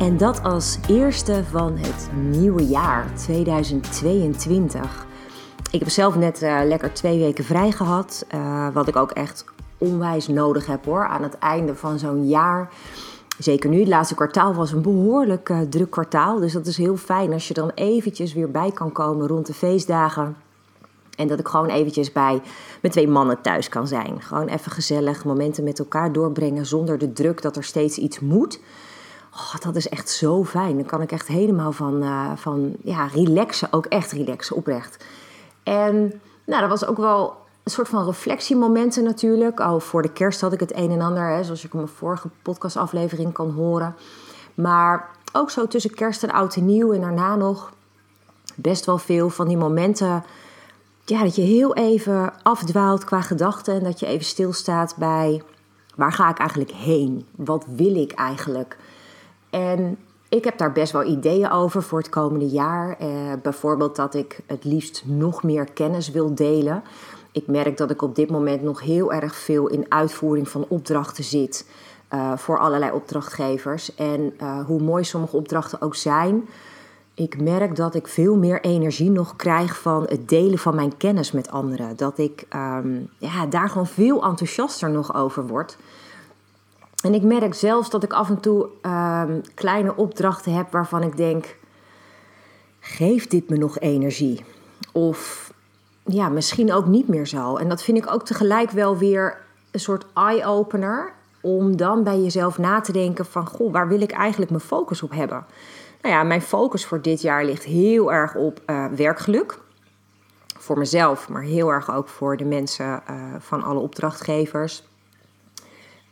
En dat als eerste van het nieuwe jaar 2022. Ik heb zelf net uh, lekker twee weken vrij gehad. Uh, wat ik ook echt onwijs nodig heb hoor. Aan het einde van zo'n jaar. Zeker nu, het laatste kwartaal was een behoorlijk uh, druk kwartaal. Dus dat is heel fijn als je dan eventjes weer bij kan komen rond de feestdagen. En dat ik gewoon eventjes bij mijn twee mannen thuis kan zijn. Gewoon even gezellig momenten met elkaar doorbrengen zonder de druk dat er steeds iets moet. Oh, dat is echt zo fijn. Dan kan ik echt helemaal van, uh, van ja, relaxen, ook echt relaxen, oprecht. En nou, dat was ook wel een soort van reflectiemomenten natuurlijk. Oh, voor de kerst had ik het een en ander, hè, zoals ik in mijn vorige podcastaflevering kan horen. Maar ook zo tussen kerst en oud en nieuw en daarna nog best wel veel van die momenten... Ja, dat je heel even afdwaalt qua gedachten en dat je even stilstaat bij... Waar ga ik eigenlijk heen? Wat wil ik eigenlijk? En ik heb daar best wel ideeën over voor het komende jaar. Eh, bijvoorbeeld dat ik het liefst nog meer kennis wil delen. Ik merk dat ik op dit moment nog heel erg veel in uitvoering van opdrachten zit. Uh, voor allerlei opdrachtgevers. En uh, hoe mooi sommige opdrachten ook zijn. Ik merk dat ik veel meer energie nog krijg van het delen van mijn kennis met anderen. Dat ik um, ja, daar gewoon veel enthousiaster nog over word. En ik merk zelfs dat ik af en toe um, kleine opdrachten heb waarvan ik denk: geeft dit me nog energie? Of ja, misschien ook niet meer zo. En dat vind ik ook tegelijk wel weer een soort eye-opener. Om dan bij jezelf na te denken van, goh, waar wil ik eigenlijk mijn focus op hebben? Nou ja, mijn focus voor dit jaar ligt heel erg op uh, werkgeluk. Voor mezelf, maar heel erg ook voor de mensen uh, van alle opdrachtgevers.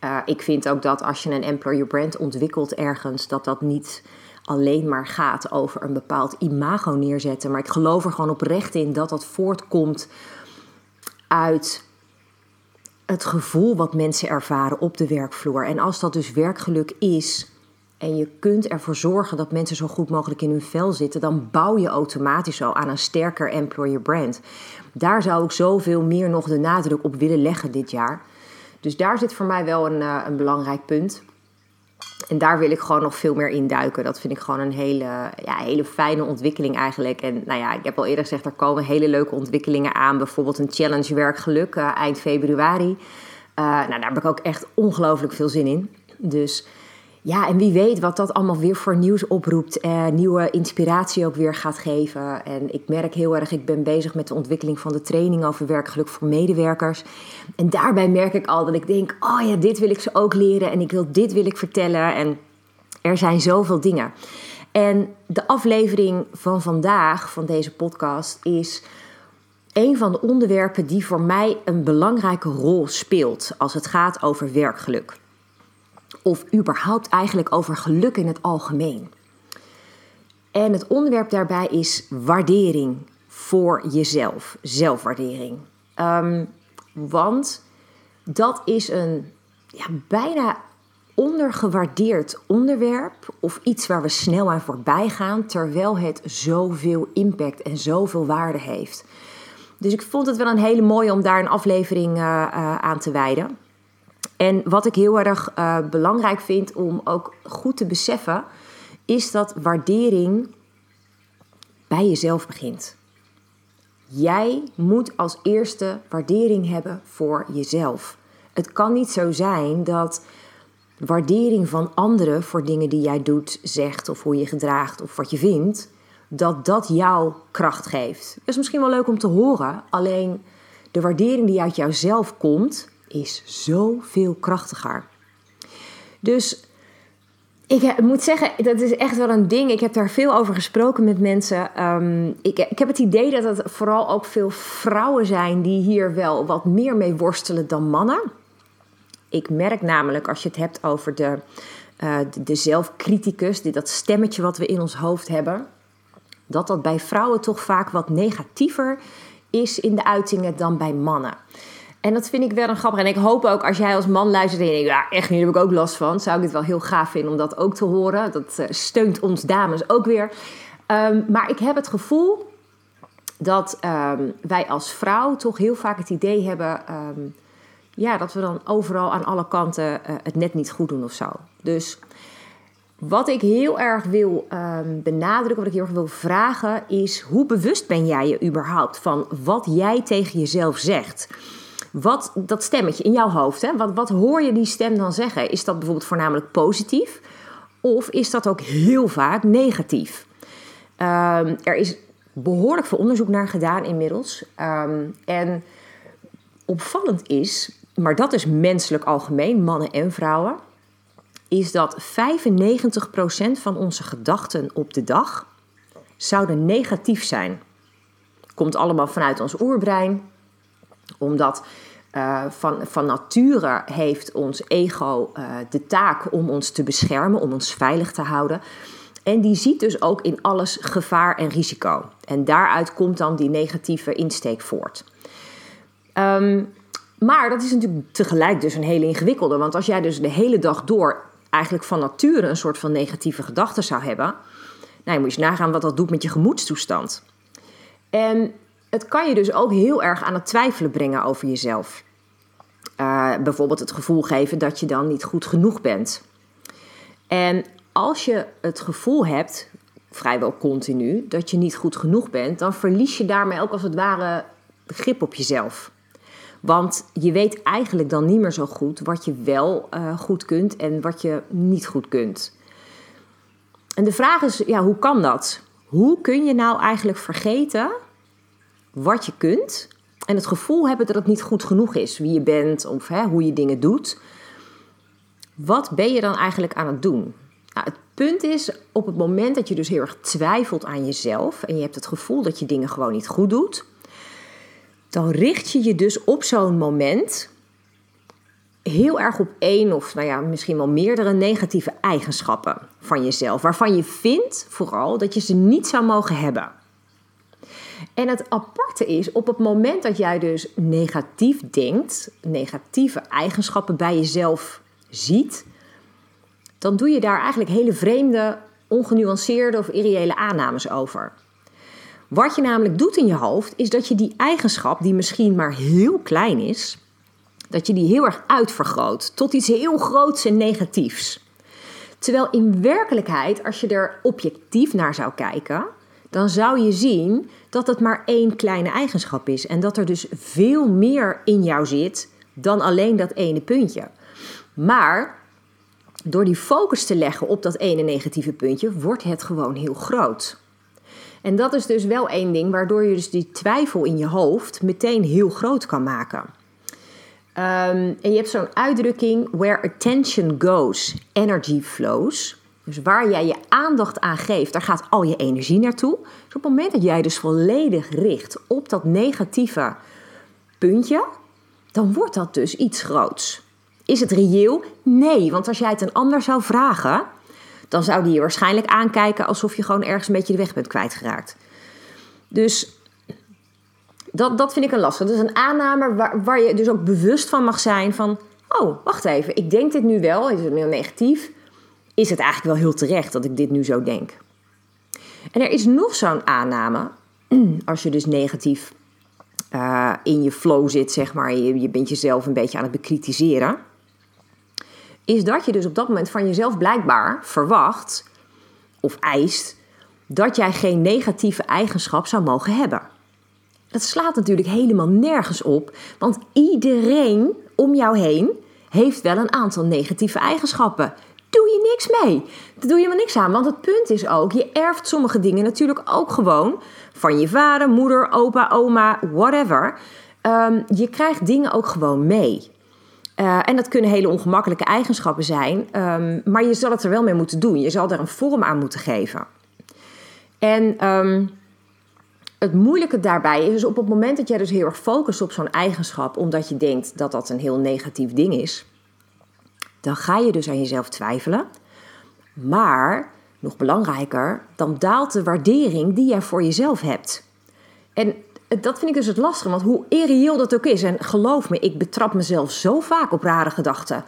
Uh, ik vind ook dat als je een employer brand ontwikkelt ergens, dat dat niet alleen maar gaat over een bepaald imago neerzetten. Maar ik geloof er gewoon oprecht in dat dat voortkomt uit het gevoel wat mensen ervaren op de werkvloer. En als dat dus werkgeluk is en je kunt ervoor zorgen dat mensen zo goed mogelijk in hun vel zitten, dan bouw je automatisch al aan een sterker employer brand. Daar zou ik zoveel meer nog de nadruk op willen leggen dit jaar. Dus daar zit voor mij wel een, uh, een belangrijk punt. En daar wil ik gewoon nog veel meer in duiken. Dat vind ik gewoon een hele, ja, hele fijne ontwikkeling eigenlijk. En nou ja, ik heb al eerder gezegd, er komen hele leuke ontwikkelingen aan. Bijvoorbeeld een challenge werkgeluk uh, eind februari. Uh, nou, daar heb ik ook echt ongelooflijk veel zin in. Dus ja, en wie weet wat dat allemaal weer voor nieuws oproept. Eh, nieuwe inspiratie ook weer gaat geven. En ik merk heel erg, ik ben bezig met de ontwikkeling van de training over werkgeluk voor medewerkers. En daarbij merk ik al dat ik denk, oh ja, dit wil ik ze ook leren. En ik wil dit wil ik vertellen. En er zijn zoveel dingen. En de aflevering van vandaag, van deze podcast, is een van de onderwerpen die voor mij een belangrijke rol speelt als het gaat over werkgeluk of überhaupt eigenlijk over geluk in het algemeen. En het onderwerp daarbij is waardering voor jezelf, zelfwaardering. Um, want dat is een ja, bijna ondergewaardeerd onderwerp of iets waar we snel aan voorbij gaan, terwijl het zoveel impact en zoveel waarde heeft. Dus ik vond het wel een hele mooie om daar een aflevering uh, uh, aan te wijden. En wat ik heel erg uh, belangrijk vind om ook goed te beseffen, is dat waardering bij jezelf begint. Jij moet als eerste waardering hebben voor jezelf. Het kan niet zo zijn dat waardering van anderen voor dingen die jij doet, zegt of hoe je gedraagt of wat je vindt, dat dat jou kracht geeft. Dat is misschien wel leuk om te horen, alleen de waardering die uit jouzelf komt, is zoveel krachtiger. Dus ik moet zeggen, dat is echt wel een ding. Ik heb daar veel over gesproken met mensen. Um, ik, ik, heb het idee dat het vooral ook veel vrouwen zijn die hier wel wat meer mee worstelen dan mannen. Ik merk namelijk als je het hebt over de, uh, de, de zelfcriticus, dat stemmetje wat we in ons hoofd hebben. dat dat bij vrouwen toch vaak wat negatiever is in de uitingen dan bij mannen. En dat vind ik wel een grappig. En ik hoop ook als jij als man luistert en je denkt, ja, echt daar heb ik ook last van. Zou ik het wel heel gaaf vinden om dat ook te horen. Dat uh, steunt ons dames ook weer. Um, maar ik heb het gevoel dat um, wij als vrouw toch heel vaak het idee hebben... Um, ja, dat we dan overal aan alle kanten uh, het net niet goed doen of zo. Dus wat ik heel erg wil benadrukken, wat ik heel erg wil vragen, is hoe bewust ben jij je überhaupt van wat jij tegen jezelf zegt? Wat dat stemmetje in jouw hoofd, hè? Wat, wat hoor je die stem dan zeggen? Is dat bijvoorbeeld voornamelijk positief? Of is dat ook heel vaak negatief? Um, er is behoorlijk veel onderzoek naar gedaan inmiddels. Um, en opvallend is, maar dat is menselijk algemeen, mannen en vrouwen is dat 95% van onze gedachten op de dag zouden negatief zijn. Komt allemaal vanuit ons oerbrein, omdat uh, van, van nature heeft ons ego uh, de taak om ons te beschermen, om ons veilig te houden. En die ziet dus ook in alles gevaar en risico. En daaruit komt dan die negatieve insteek voort. Um, maar dat is natuurlijk tegelijk dus een hele ingewikkelde. Want als jij dus de hele dag door eigenlijk van nature een soort van negatieve gedachten zou hebben, nou, je moet je nagaan wat dat doet met je gemoedstoestand. En het kan je dus ook heel erg aan het twijfelen brengen over jezelf. Uh, bijvoorbeeld het gevoel geven dat je dan niet goed genoeg bent. En als je het gevoel hebt, vrijwel continu, dat je niet goed genoeg bent, dan verlies je daarmee ook als het ware grip op jezelf. Want je weet eigenlijk dan niet meer zo goed wat je wel uh, goed kunt en wat je niet goed kunt. En de vraag is, ja, hoe kan dat? Hoe kun je nou eigenlijk vergeten wat je kunt en het gevoel hebben dat het niet goed genoeg is, wie je bent of hè, hoe je dingen doet? Wat ben je dan eigenlijk aan het doen? Nou, het punt is, op het moment dat je dus heel erg twijfelt aan jezelf en je hebt het gevoel dat je dingen gewoon niet goed doet, dan richt je je dus op zo'n moment heel erg op één of nou ja, misschien wel meerdere negatieve eigenschappen van jezelf, waarvan je vindt vooral dat je ze niet zou mogen hebben. En het aparte is, op het moment dat jij dus negatief denkt, negatieve eigenschappen bij jezelf ziet, dan doe je daar eigenlijk hele vreemde, ongenuanceerde of irreële aannames over. Wat je namelijk doet in je hoofd, is dat je die eigenschap, die misschien maar heel klein is, dat je die heel erg uitvergroot tot iets heel groots en negatiefs. Terwijl in werkelijkheid, als je er objectief naar zou kijken, dan zou je zien dat het maar één kleine eigenschap is. En dat er dus veel meer in jou zit dan alleen dat ene puntje. Maar door die focus te leggen op dat ene negatieve puntje, wordt het gewoon heel groot. En dat is dus wel één ding waardoor je dus die twijfel in je hoofd meteen heel groot kan maken. Um, en je hebt zo'n uitdrukking: where attention goes, energy flows. Dus waar jij je aandacht aan geeft, daar gaat al je energie naartoe. Dus op het moment dat jij dus volledig richt op dat negatieve puntje, dan wordt dat dus iets groots. Is het reëel? Nee, want als jij het een ander zou vragen, dan zou die je waarschijnlijk aankijken alsof je gewoon ergens een beetje de weg bent kwijtgeraakt. Dus dat, dat vind ik een lastig. Dat is een aanname waar, waar je dus ook bewust van mag zijn van... oh, wacht even, ik denk dit nu wel, is het heel negatief. Is het eigenlijk wel heel terecht dat ik dit nu zo denk? En er is nog zo'n aanname, als je dus negatief uh, in je flow zit, zeg maar... Je bent jezelf een beetje aan het bekritiseren is dat je dus op dat moment van jezelf blijkbaar verwacht of eist dat jij geen negatieve eigenschap zou mogen hebben. Dat slaat natuurlijk helemaal nergens op, want iedereen om jou heen heeft wel een aantal negatieve eigenschappen. Doe je niks mee. Daar doe je maar niks aan. Want het punt is ook, je erft sommige dingen natuurlijk ook gewoon van je vader, moeder, opa, oma, whatever. Um, je krijgt dingen ook gewoon mee. Uh, en dat kunnen hele ongemakkelijke eigenschappen zijn, um, maar je zal het er wel mee moeten doen. Je zal er een vorm aan moeten geven. En um, het moeilijke daarbij is op het moment dat jij dus heel erg focust op zo'n eigenschap, omdat je denkt dat dat een heel negatief ding is, dan ga je dus aan jezelf twijfelen. Maar nog belangrijker, dan daalt de waardering die jij voor jezelf hebt. En dat vind ik dus het lastige, want hoe irreëel dat ook is, en geloof me, ik betrap mezelf zo vaak op rare gedachten,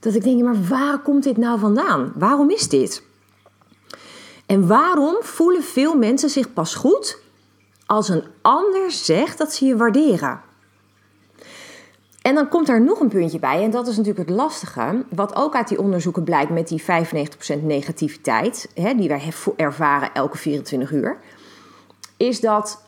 dat ik denk, maar waar komt dit nou vandaan? Waarom is dit? En waarom voelen veel mensen zich pas goed als een ander zegt dat ze je waarderen? En dan komt daar nog een puntje bij, en dat is natuurlijk het lastige, wat ook uit die onderzoeken blijkt met die 95% negativiteit, hè, die wij ervaren elke 24 uur, is dat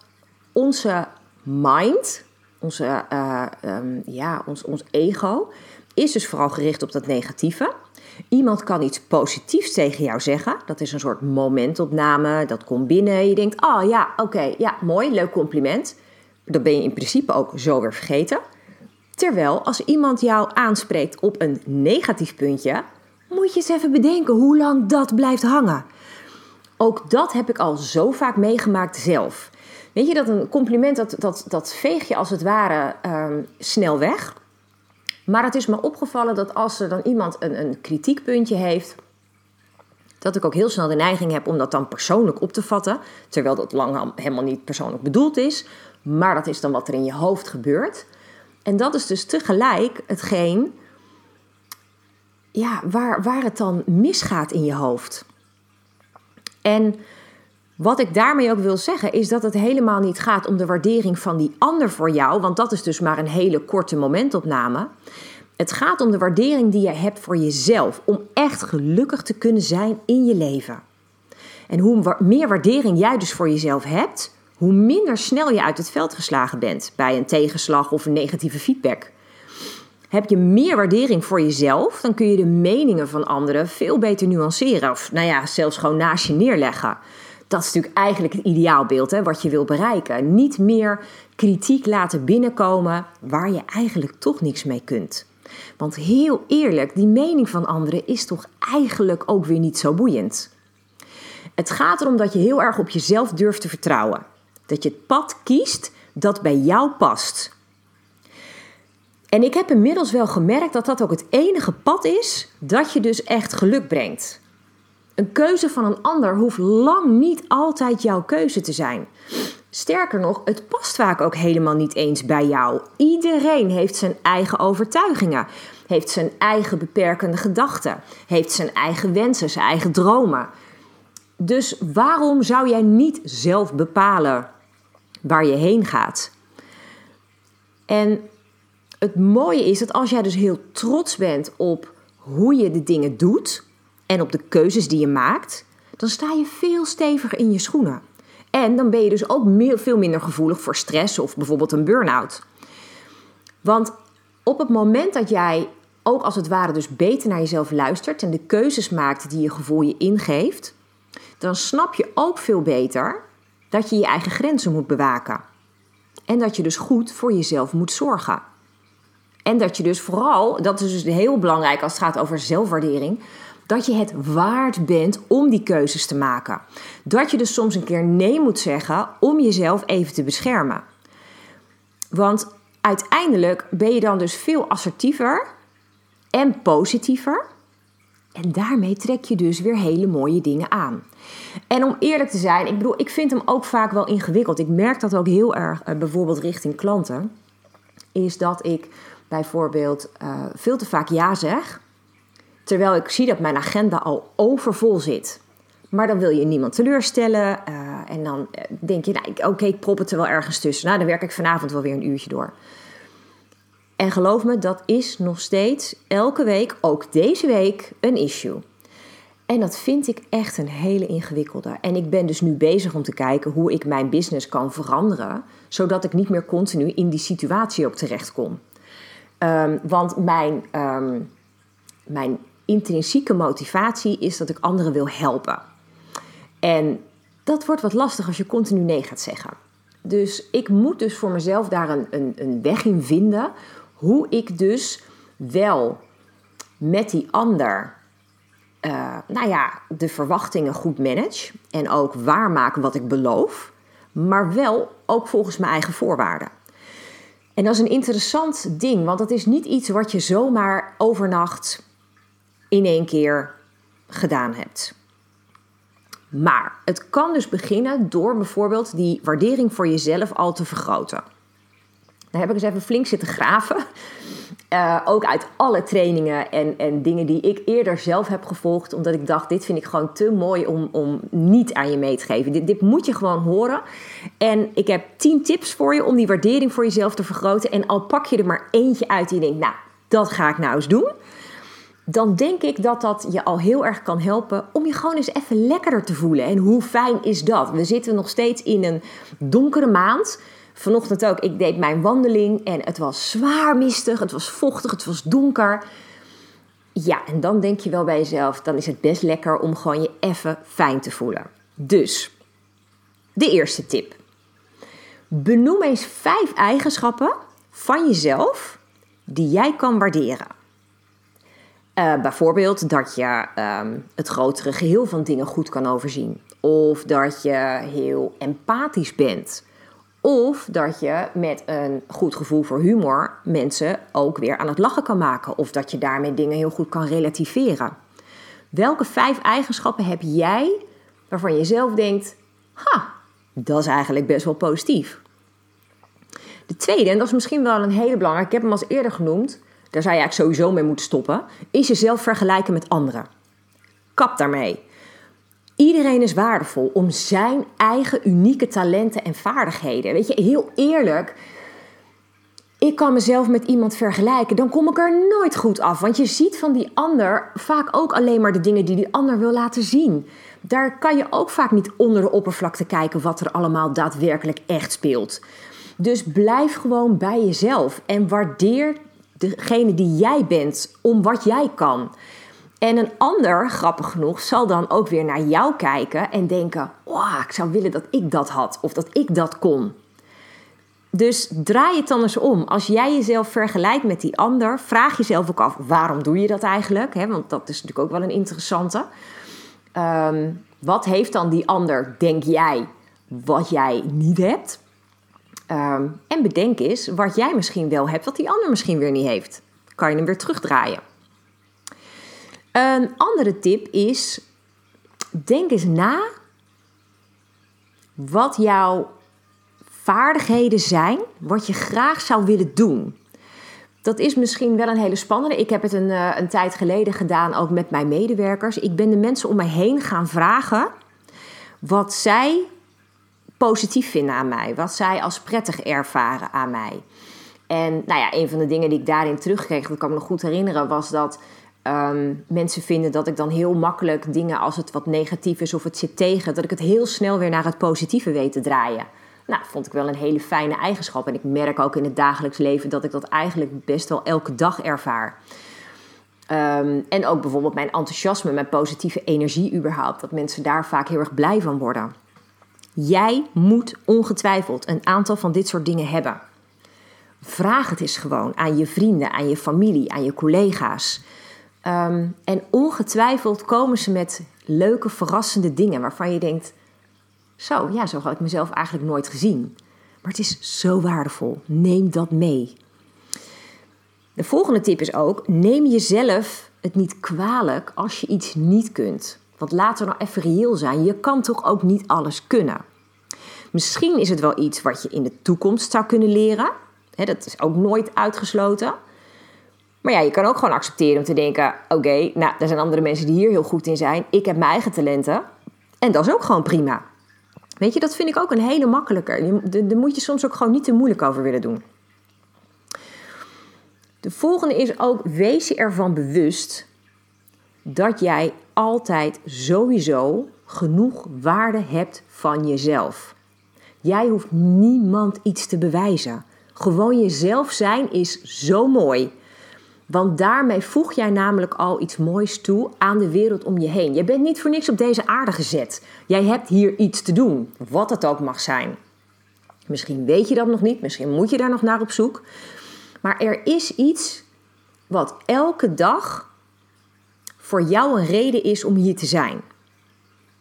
onze mind, onze, uh, um, ja, ons, ons ego, is dus vooral gericht op dat negatieve. Iemand kan iets positiefs tegen jou zeggen. Dat is een soort momentopname. Dat komt binnen. Je denkt, oh ja, oké, ja, mooi, leuk compliment. Dat ben je in principe ook zo weer vergeten. Terwijl als iemand jou aanspreekt op een negatief puntje, moet je eens even bedenken hoe lang dat blijft hangen. Ook dat heb ik al zo vaak meegemaakt zelf. Weet je dat een compliment, dat, dat, dat veeg je als het ware ehm, snel weg. Maar het is me opgevallen dat als er dan iemand een, een kritiekpuntje heeft, dat ik ook heel snel de neiging heb om dat dan persoonlijk op te vatten. Terwijl dat lang helemaal niet persoonlijk bedoeld is. Maar dat is dan wat er in je hoofd gebeurt. En dat is dus tegelijk hetgeen ja, waar, waar het dan misgaat in je hoofd. En wat ik daarmee ook wil zeggen is dat het helemaal niet gaat om de waardering van die ander voor jou, want dat is dus maar een hele korte momentopname. Het gaat om de waardering die je hebt voor jezelf, om echt gelukkig te kunnen zijn in je leven. En hoe meer waardering jij dus voor jezelf hebt, hoe minder snel je uit het veld geslagen bent bij een tegenslag of een negatieve feedback. Heb je meer waardering voor jezelf, dan kun je de meningen van anderen veel beter nuanceren of nou ja, zelfs gewoon naast je neerleggen. Dat is natuurlijk eigenlijk het ideaalbeeld hè, wat je wil bereiken. Niet meer kritiek laten binnenkomen waar je eigenlijk toch niks mee kunt. Want heel eerlijk, die mening van anderen is toch eigenlijk ook weer niet zo boeiend. Het gaat erom dat je heel erg op jezelf durft te vertrouwen. Dat je het pad kiest dat bij jou past. En ik heb inmiddels wel gemerkt dat dat ook het enige pad is dat je dus echt geluk brengt. Een keuze van een ander hoeft lang niet altijd jouw keuze te zijn. Sterker nog, het past vaak ook helemaal niet eens bij jou. Iedereen heeft zijn eigen overtuigingen, heeft zijn eigen beperkende gedachten, heeft zijn eigen wensen, zijn eigen dromen. Dus waarom zou jij niet zelf bepalen waar je heen gaat? En het mooie is dat als jij dus heel trots bent op hoe je de dingen doet, en op de keuzes die je maakt, dan sta je veel steviger in je schoenen. En dan ben je dus ook veel minder gevoelig voor stress of bijvoorbeeld een burn-out. Want op het moment dat jij ook als het ware dus beter naar jezelf luistert en de keuzes maakt die je gevoel je ingeeft, dan snap je ook veel beter dat je je eigen grenzen moet bewaken. En dat je dus goed voor jezelf moet zorgen. En dat je dus vooral, dat is dus heel belangrijk als het gaat over zelfwaardering, dat je het waard bent om die keuzes te maken. Dat je dus soms een keer nee moet zeggen om jezelf even te beschermen. Want uiteindelijk ben je dan dus veel assertiever en positiever. En daarmee trek je dus weer hele mooie dingen aan. En om eerlijk te zijn, ik bedoel, ik vind hem ook vaak wel ingewikkeld. Ik merk dat ook heel erg, eh, bijvoorbeeld richting klanten. Is dat ik bijvoorbeeld uh, veel te vaak ja zeg. Terwijl ik zie dat mijn agenda al overvol zit. Maar dan wil je niemand teleurstellen. Uh, en dan eh, denk je, nou, oké, ik prop het er wel ergens tussen. Nou, dan werk ik vanavond wel weer een uurtje door. En geloof me, dat is nog steeds elke week, ook deze week, een issue. En dat vind ik echt een hele ingewikkelde. En ik ben dus nu bezig om te kijken hoe ik mijn business kan veranderen, zodat ik niet meer continu in die situatie ook terecht kom. Um, want mijn, um, mijn intrinsieke motivatie is dat ik anderen wil helpen. En dat wordt wat lastig als je continu nee gaat zeggen. Dus ik moet dus voor mezelf daar een, een, een weg in vinden. Hoe ik dus wel met die ander, uh, nou ja, de verwachtingen goed manage. En ook waarmaken wat ik beloof. Maar wel ook volgens mijn eigen voorwaarden. En dat is een interessant ding, want dat is niet iets wat je zomaar overnacht in één keer gedaan hebt. Maar het kan dus beginnen door bijvoorbeeld die waardering voor jezelf al te vergroten. Heb ik eens even flink zitten graven. Uh, ook uit alle trainingen en, en dingen die ik eerder zelf heb gevolgd. Omdat ik dacht, dit vind ik gewoon te mooi om, om niet aan je mee te geven. Dit, dit moet je gewoon horen. En ik heb 10 tips voor je om die waardering voor jezelf te vergroten. En al pak je er maar eentje uit die je denkt, nou, dat ga ik nou eens doen dan denk ik dat dat je al heel erg kan helpen om je gewoon eens even lekkerder te voelen. En hoe fijn is dat? We zitten nog steeds in een donkere maand. Vanochtend ook, ik deed mijn wandeling en het was zwaar mistig, het was vochtig, het was donker. Ja, en dan denk je wel bij jezelf, dan is het best lekker om gewoon je even fijn te voelen. Dus, de eerste tip. Benoem eens vijf eigenschappen van jezelf die jij kan waarderen. Uh, bijvoorbeeld dat je um, het grotere geheel van dingen goed kan overzien. Of dat je heel empathisch bent. Of dat je met een goed gevoel voor humor mensen ook weer aan het lachen kan maken. Of dat je daarmee dingen heel goed kan relativeren. Welke vijf eigenschappen heb jij waarvan je zelf denkt: ha, dat is eigenlijk best wel positief? De tweede, en dat is misschien wel een hele belangrijke, ik heb hem als eerder genoemd, daar zou je eigenlijk sowieso mee moeten stoppen, is jezelf vergelijken met anderen. Kap daarmee. Iedereen is waardevol om zijn eigen unieke talenten en vaardigheden. Weet je, heel eerlijk, ik kan mezelf met iemand vergelijken, dan kom ik er nooit goed af. Want je ziet van die ander vaak ook alleen maar de dingen die die ander wil laten zien. Daar kan je ook vaak niet onder de oppervlakte kijken wat er allemaal daadwerkelijk echt speelt. Dus blijf gewoon bij jezelf en waardeer degene die jij bent om wat jij kan. En een ander, grappig genoeg, zal dan ook weer naar jou kijken en denken: wow, ik zou willen dat ik dat had of dat ik dat kon. Dus draai het dan eens om. Als jij jezelf vergelijkt met die ander, vraag jezelf ook af: waarom doe je dat eigenlijk? want dat is natuurlijk ook wel een interessante. Ehm, wat heeft dan die ander, denk jij, wat jij niet hebt? Ehm, en bedenk eens wat jij misschien wel hebt, wat die ander misschien weer niet heeft. Kan je hem weer terugdraaien. Een andere tip is: denk eens na wat jouw vaardigheden zijn, wat je graag zou willen doen. Dat is misschien wel een hele spannende. Ik heb het een, uh, een tijd geleden gedaan, ook met mijn medewerkers. Ik ben de mensen om mij heen gaan vragen wat zij positief vinden aan mij, wat zij als prettig ervaren aan mij. En nou ja, een van de dingen die ik daarin terugkreeg, dat kan me nog goed herinneren, was dat ehm, mensen vinden dat ik dan heel makkelijk dingen als het wat negatief is of het zit tegen, dat ik het heel snel weer naar het positieve weet te draaien. Nou, vond ik wel een hele fijne eigenschap. En ik merk ook in het dagelijks leven dat ik dat eigenlijk best wel elke dag ervaar. Ehm, en ook bijvoorbeeld mijn enthousiasme, mijn positieve energie überhaupt. Dat mensen daar vaak heel erg blij van worden. Jij moet ongetwijfeld een aantal van dit soort dingen hebben. Vraag het eens gewoon aan je vrienden, aan je familie, aan je collega's. Ehm, en ongetwijfeld komen ze met leuke, verrassende dingen waarvan je denkt: Zo, ja, zo had ik mezelf eigenlijk nooit gezien. Maar het is zo waardevol. Neem dat mee. De volgende tip is ook: neem jezelf het niet kwalijk als je iets niet kunt. Want laten we nou even reëel zijn. Je kan toch ook niet alles kunnen. Misschien is het wel iets wat je in de toekomst zou kunnen leren. dat is ook nooit uitgesloten. Maar ja, je kan ook gewoon accepteren om te denken: oké, nou, er zijn andere mensen die hier heel goed in zijn. Ik heb mijn eigen talenten. En dat is ook gewoon prima. Weet je, dat vind ik ook een hele makkelijker. Daar moet je soms ook gewoon niet te moeilijk over willen doen. De volgende is ook: wees je ervan bewust dat jij altijd sowieso genoeg waarde hebt van jezelf. Jij hoeft niemand iets te bewijzen. Gewoon jezelf zijn is zo mooi. Want daarmee voeg jij namelijk al iets moois toe aan de wereld om je heen. Je bent niet voor niks op deze aarde gezet. Jij hebt hier iets te doen, wat het ook mag zijn. Misschien weet je dat nog niet, misschien moet je daar nog naar op zoek. Maar er is iets wat elke dag voor jou een reden is om hier te zijn.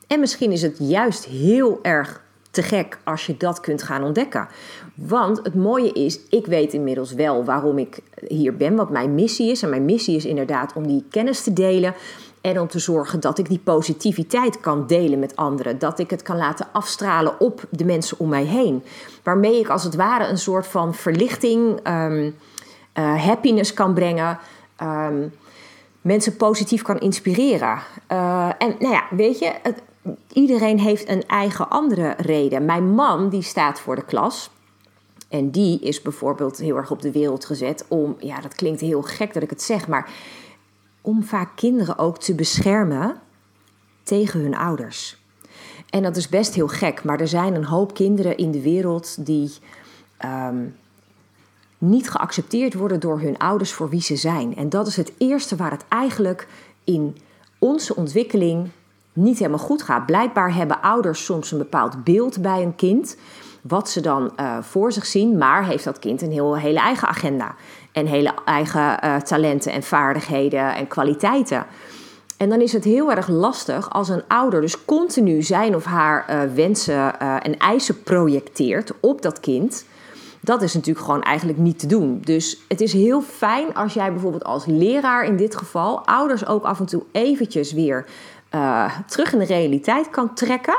En misschien is het juist heel erg te gek als je dat kunt gaan ontdekken. Want het mooie is, ik weet inmiddels wel waarom ik hier ben, wat mijn missie is. En mijn missie is inderdaad om die kennis te delen En om te zorgen dat ik die positiviteit kan delen met anderen. Dat ik het kan laten afstralen op de mensen om mij heen. Waarmee ik als het ware een soort van verlichting, um, happiness kan brengen. Um, mensen positief kan inspireren. Uh, en nou ja, weet je, het, iedereen heeft een eigen andere reden. Mijn man, die staat voor de klas. En die is bijvoorbeeld heel erg op de wereld gezet om, ja, dat klinkt heel gek dat ik het zeg, maar om vaak kinderen ook te beschermen tegen hun ouders. En dat is best heel gek, maar er zijn een hoop kinderen in de wereld die um, niet geaccepteerd worden door hun ouders voor wie ze zijn. En dat is het eerste waar het eigenlijk in onze ontwikkeling niet helemaal goed gaat. Blijkbaar hebben ouders soms een bepaald beeld bij een kind, wat ze dan uh, voor zich zien, maar heeft dat kind een heel, hele eigen agenda en hele eigen uh, talenten en vaardigheden en kwaliteiten. En dan is het heel erg lastig als een ouder dus continu zijn of haar uh, wensen en eisen projecteert op dat kind. Dat is natuurlijk gewoon eigenlijk niet te doen. Dus het is heel fijn als jij bijvoorbeeld als leraar in dit geval ouders ook af en toe eventjes weer uh, terug in de realiteit kan trekken.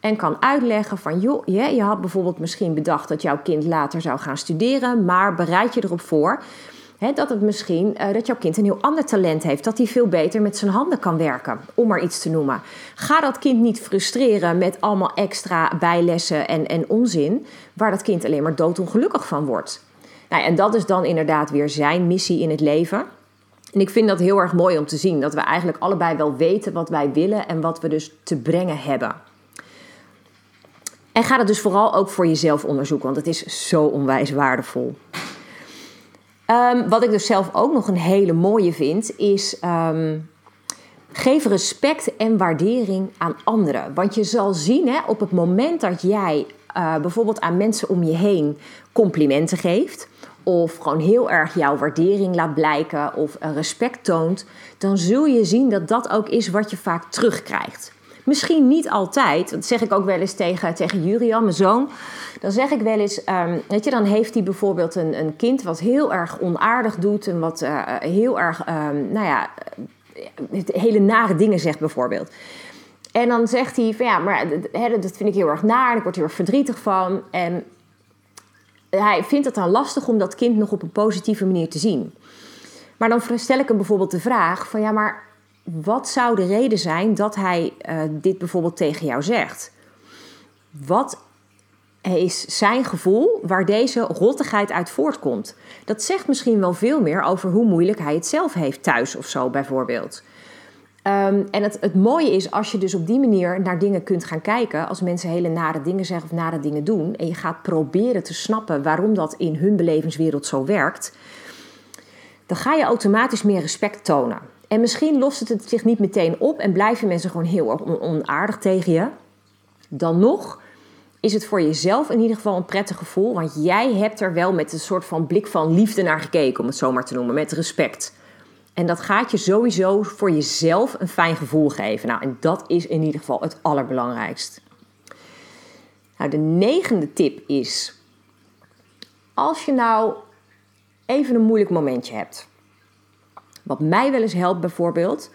En kan uitleggen van, joh, je, je had bijvoorbeeld misschien bedacht dat jouw kind later zou gaan studeren, maar bereid je erop voor dat het misschien uh, dat jouw kind een heel ander talent heeft, dat hij veel beter met zijn handen kan werken, om maar iets te noemen. Ga dat kind niet frustreren met allemaal extra bijlessen en, en onzin, waar dat kind alleen maar doodongelukkig van wordt. Nou, en dat is dan inderdaad weer zijn missie in het leven. En ik vind dat heel erg mooi om te zien dat we eigenlijk allebei wel weten wat wij willen en wat we dus te brengen hebben. En ga dat dus vooral ook voor jezelf onderzoeken, want het is zo onwijs waardevol. Um, wat ik dus zelf ook nog een hele mooie vind, is um, geef respect en waardering aan anderen. Want je zal zien, hè, op het moment dat jij uh, bijvoorbeeld aan mensen om je heen complimenten geeft, of gewoon heel erg jouw waardering laat blijken of respect toont, dan zul je zien dat dat ook is wat je vaak terugkrijgt. Misschien niet altijd, dat zeg ik ook wel eens tegen, tegen Jurian, mijn zoon. Dan zeg ik wel eens, um, weet je, dan heeft hij bijvoorbeeld een, een kind wat heel erg onaardig doet en wat uh, heel erg, um, nou ja, hele nare dingen zegt bijvoorbeeld. En dan zegt hij van ja, maar dat vind ik heel erg naar en ik word heel erg verdrietig van. En hij vindt het dan lastig om dat kind nog op een positieve manier te zien. Maar dan stel ik hem bijvoorbeeld de vraag van ja, maar wat zou de reden zijn dat hij uh, dit bijvoorbeeld tegen jou zegt? Wat is zijn gevoel waar deze rottigheid uit voortkomt? Dat zegt misschien wel veel meer over hoe moeilijk hij het zelf heeft thuis of zo bijvoorbeeld. Um, en het, het mooie is als je dus op die manier naar dingen kunt gaan kijken, als mensen hele nare dingen zeggen of nare dingen doen, en je gaat proberen te snappen waarom dat in hun belevingswereld zo werkt, dan ga je automatisch meer respect tonen. En misschien lost het zich niet meteen op en blijven mensen gewoon heel onaardig tegen je. Dan nog is het voor jezelf in ieder geval een prettig gevoel, want jij hebt er wel met een soort van blik van liefde naar gekeken, om het zo maar te noemen, met respect. En dat gaat je sowieso voor jezelf een fijn gevoel geven. Nou, en dat is in ieder geval het allerbelangrijkst. Nou, de negende tip is: als je nou even een moeilijk momentje hebt. Wat mij wel eens helpt bijvoorbeeld,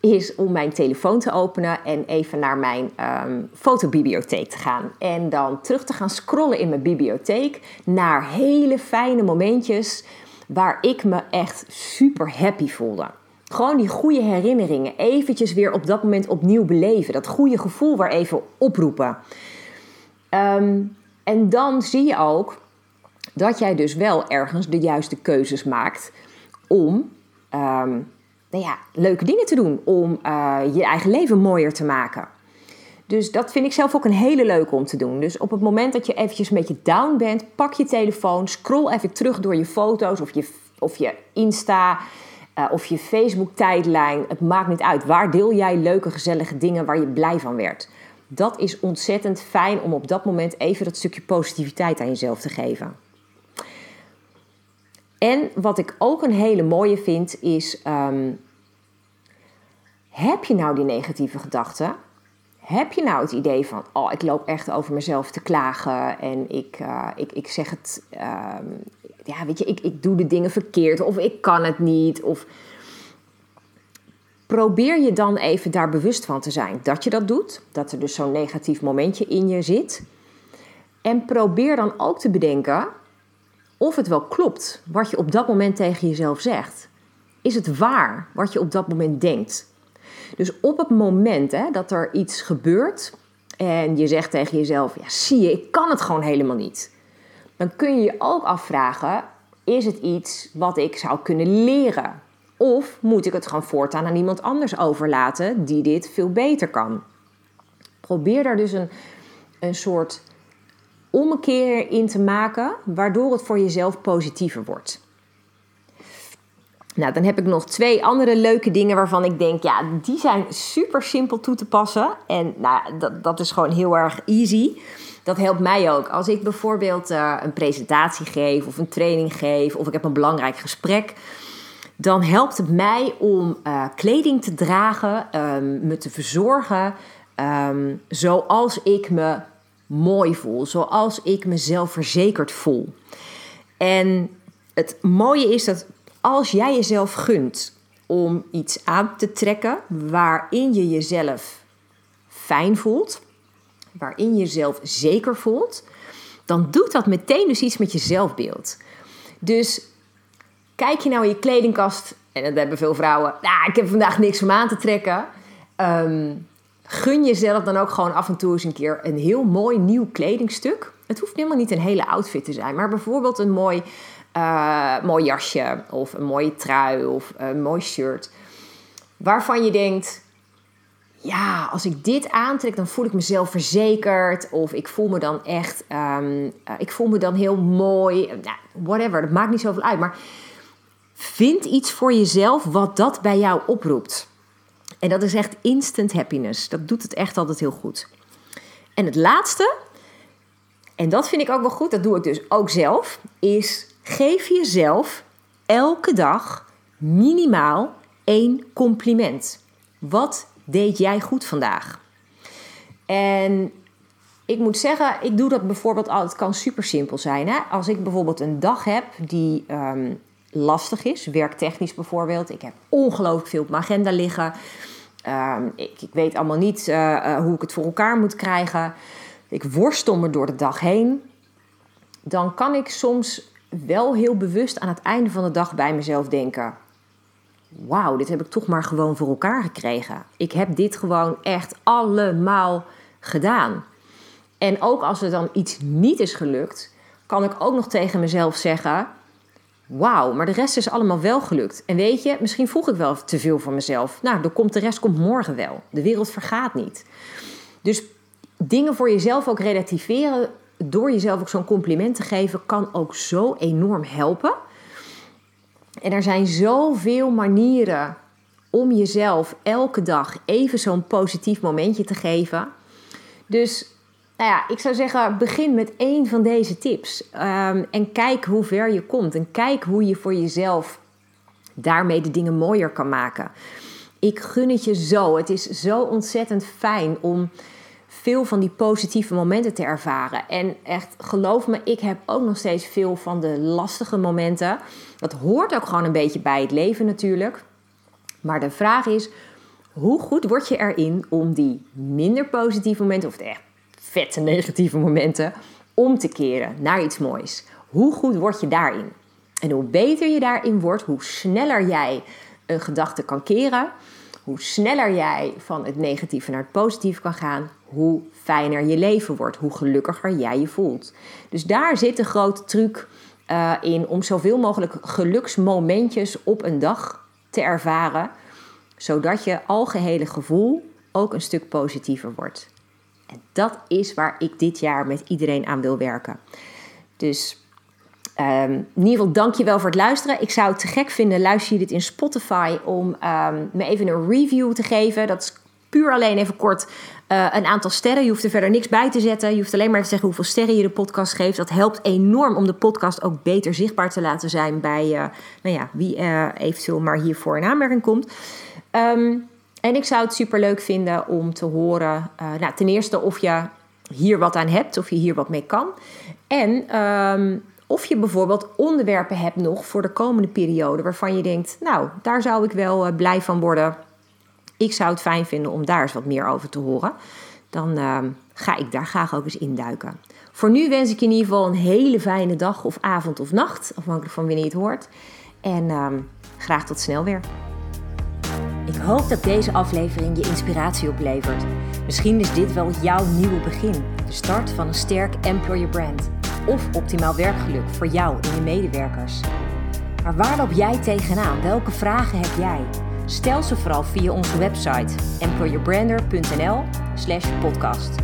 is om mijn telefoon te openen en even naar mijn um, fotobibliotheek te gaan. En dan terug te gaan scrollen in mijn bibliotheek naar hele fijne momentjes waar ik me echt super happy voelde. Gewoon die goede herinneringen eventjes weer op dat moment opnieuw beleven. Dat goede gevoel weer even oproepen. Um, en dan zie je ook dat jij dus wel ergens de juiste keuzes maakt om um, nou ja, leuke dingen te doen. Om uh, je eigen leven mooier te maken. Dus dat vind ik zelf ook een hele leuke om te doen. Dus op het moment dat je eventjes een beetje down bent, pak je telefoon, scroll even terug door je foto's of je, of je Insta uh, of je Facebook-tijdlijn. Het maakt niet uit. Waar deel jij leuke, gezellige dingen waar je blij van werd? Dat is ontzettend fijn om op dat moment even dat stukje positiviteit aan jezelf te geven. En wat ik ook een hele mooie vind is: um, heb je nou die negatieve gedachten? Heb je nou het idee van, oh, ik loop echt over mezelf te klagen en ik, uh, ik, ik zeg het, uh, ja, weet je, ik, ik doe de dingen verkeerd of ik kan het niet. Of probeer je dan even daar bewust van te zijn dat je dat doet. Dat er dus zo'n negatief momentje in je zit. En probeer dan ook te bedenken of het wel klopt wat je op dat moment tegen jezelf zegt. Is het waar wat je op dat moment denkt? Dus op het moment hè, dat er iets gebeurt en je zegt tegen jezelf: Ja, zie je, ik kan het gewoon helemaal niet. Dan kun je je ook afvragen: Is het iets wat ik zou kunnen leren? Of moet ik het gewoon voortaan aan iemand anders overlaten die dit veel beter kan? Probeer daar dus een, een soort ommekeer in te maken, waardoor het voor jezelf positiever wordt. Nou, dan heb ik nog twee andere leuke dingen waarvan ik denk, ja, die zijn super simpel toe te passen. En nou, dat, dat is gewoon heel erg easy. Dat helpt mij ook. Als ik bijvoorbeeld uh, een presentatie geef of een training geef of ik heb een belangrijk gesprek, dan helpt het mij om uh, kleding te dragen, um, me te verzorgen, um, zoals ik me mooi voel, zoals ik mezelf verzekerd voel. En het mooie is dat als jij jezelf gunt om iets aan te trekken waarin je jezelf fijn voelt, waarin je jezelf zeker voelt, dan doet dat meteen dus iets met je zelfbeeld. Dus kijk je nou in je kledingkast, en dat hebben veel vrouwen, nou, ik heb vandaag niks om aan te trekken. Um, gun jezelf dan ook gewoon af en toe eens een keer een heel mooi nieuw kledingstuk. Het hoeft helemaal niet een hele outfit te zijn, maar bijvoorbeeld een mooi uh, mooi jasje of een mooie trui of een mooi shirt. Waarvan je denkt, ja, als ik dit aantrek, dan voel ik mezelf verzekerd. Of ik voel me dan echt, um, uh, ik voel me dan heel mooi. Nou, whatever, dat maakt niet zoveel uit. Maar vind iets voor jezelf wat dat bij jou oproept. En dat is echt instant happiness. Dat doet het echt altijd heel goed. En het laatste, en dat vind ik ook wel goed, dat doe ik dus ook zelf, is Geef jezelf elke dag minimaal één compliment. Wat deed jij goed vandaag? En ik moet zeggen, ik doe dat bijvoorbeeld al. Het kan super simpel zijn. Hè? Als ik bijvoorbeeld een dag heb die um, lastig is, werktechnisch bijvoorbeeld. Ik heb ongelooflijk veel op mijn agenda liggen. Um, ik, ik, weet allemaal niet uh, uh, hoe ik het voor elkaar moet krijgen. Ik worstel me door de dag heen. Dan kan ik soms wel heel bewust aan het einde van de dag bij mezelf denken: Wauw, dit heb ik toch maar gewoon voor elkaar gekregen. Ik heb dit gewoon echt allemaal gedaan. En ook als er dan iets niet is gelukt, kan ik ook nog tegen mezelf zeggen: Wauw, maar de rest is allemaal wel gelukt. En weet je, misschien vroeg ik wel te veel van mezelf. Nou, dan komt de rest komt morgen wel. De wereld vergaat niet. Dus dingen voor jezelf ook relativeren door jezelf ook zo'n compliment te geven, kan ook zo enorm helpen. En er zijn zoveel manieren om jezelf elke dag even zo'n positief momentje te geven. Dus nou ja, ik zou zeggen, begin met één van deze tips. Um, en kijk hoe ver je komt. En kijk hoe je voor jezelf daarmee de dingen mooier kan maken. Ik gun het je zo. Het is zo ontzettend fijn om veel van die positieve momenten te ervaren. En echt, geloof me, ik heb ook nog steeds veel van de lastige momenten. Dat hoort ook gewoon een beetje bij het leven natuurlijk. Maar de vraag is, hoe goed word je erin om die minder positieve momenten, of de echt vette negatieve momenten, om te keren naar iets moois? Hoe goed word je daarin? En hoe beter je daarin wordt, hoe sneller jij een gedachte kan keren, hoe sneller jij van het negatieve naar het positieve kan gaan, hoe fijner je leven wordt, hoe gelukkiger jij je voelt. Dus daar zit een grote truc uh, in om zoveel mogelijk geluksmomentjes op een dag te ervaren, zodat je algehele gevoel ook een stuk positiever wordt. En dat is waar ik dit jaar met iedereen aan wil werken. Dus Um, in ieder geval, dank je wel voor het luisteren. Ik zou het te gek vinden, luister je dit in Spotify, om um, me even een review te geven. Dat is puur alleen even kort uh, een aantal sterren. Je hoeft er verder niks bij te zetten. Je hoeft alleen maar te zeggen hoeveel sterren je de podcast geeft. Dat helpt enorm om de podcast ook beter zichtbaar te laten zijn bij uh, nou ja, wie uh, eventueel maar hiervoor in aanmerking komt. Um, en ik zou het super leuk vinden om te horen, nou, ten eerste of je hier wat aan hebt, of je hier wat mee kan. En of je bijvoorbeeld onderwerpen hebt nog voor de komende periode waarvan je denkt, nou, daar zou ik wel blij van worden ik zou het fijn vinden om daar eens wat meer over te horen. Dan ehm, ga ik daar graag ook eens induiken. Voor nu wens ik je in ieder geval een hele fijne dag of avond of nacht, afhankelijk van wanneer je het hoort. En ehm, graag tot snel weer. Ik hoop dat deze aflevering je inspiratie oplevert. Misschien is dit wel jouw nieuwe begin. De start van een sterk employer brand. Of optimaal werkgeluk voor jou en je medewerkers. Maar waar loop jij tegenaan? Welke vragen heb jij? Stel ze vooral via onze website employerbrander.nl slash podcast.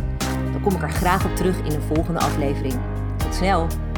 Dan kom ik er graag op terug in een volgende aflevering. Tot snel!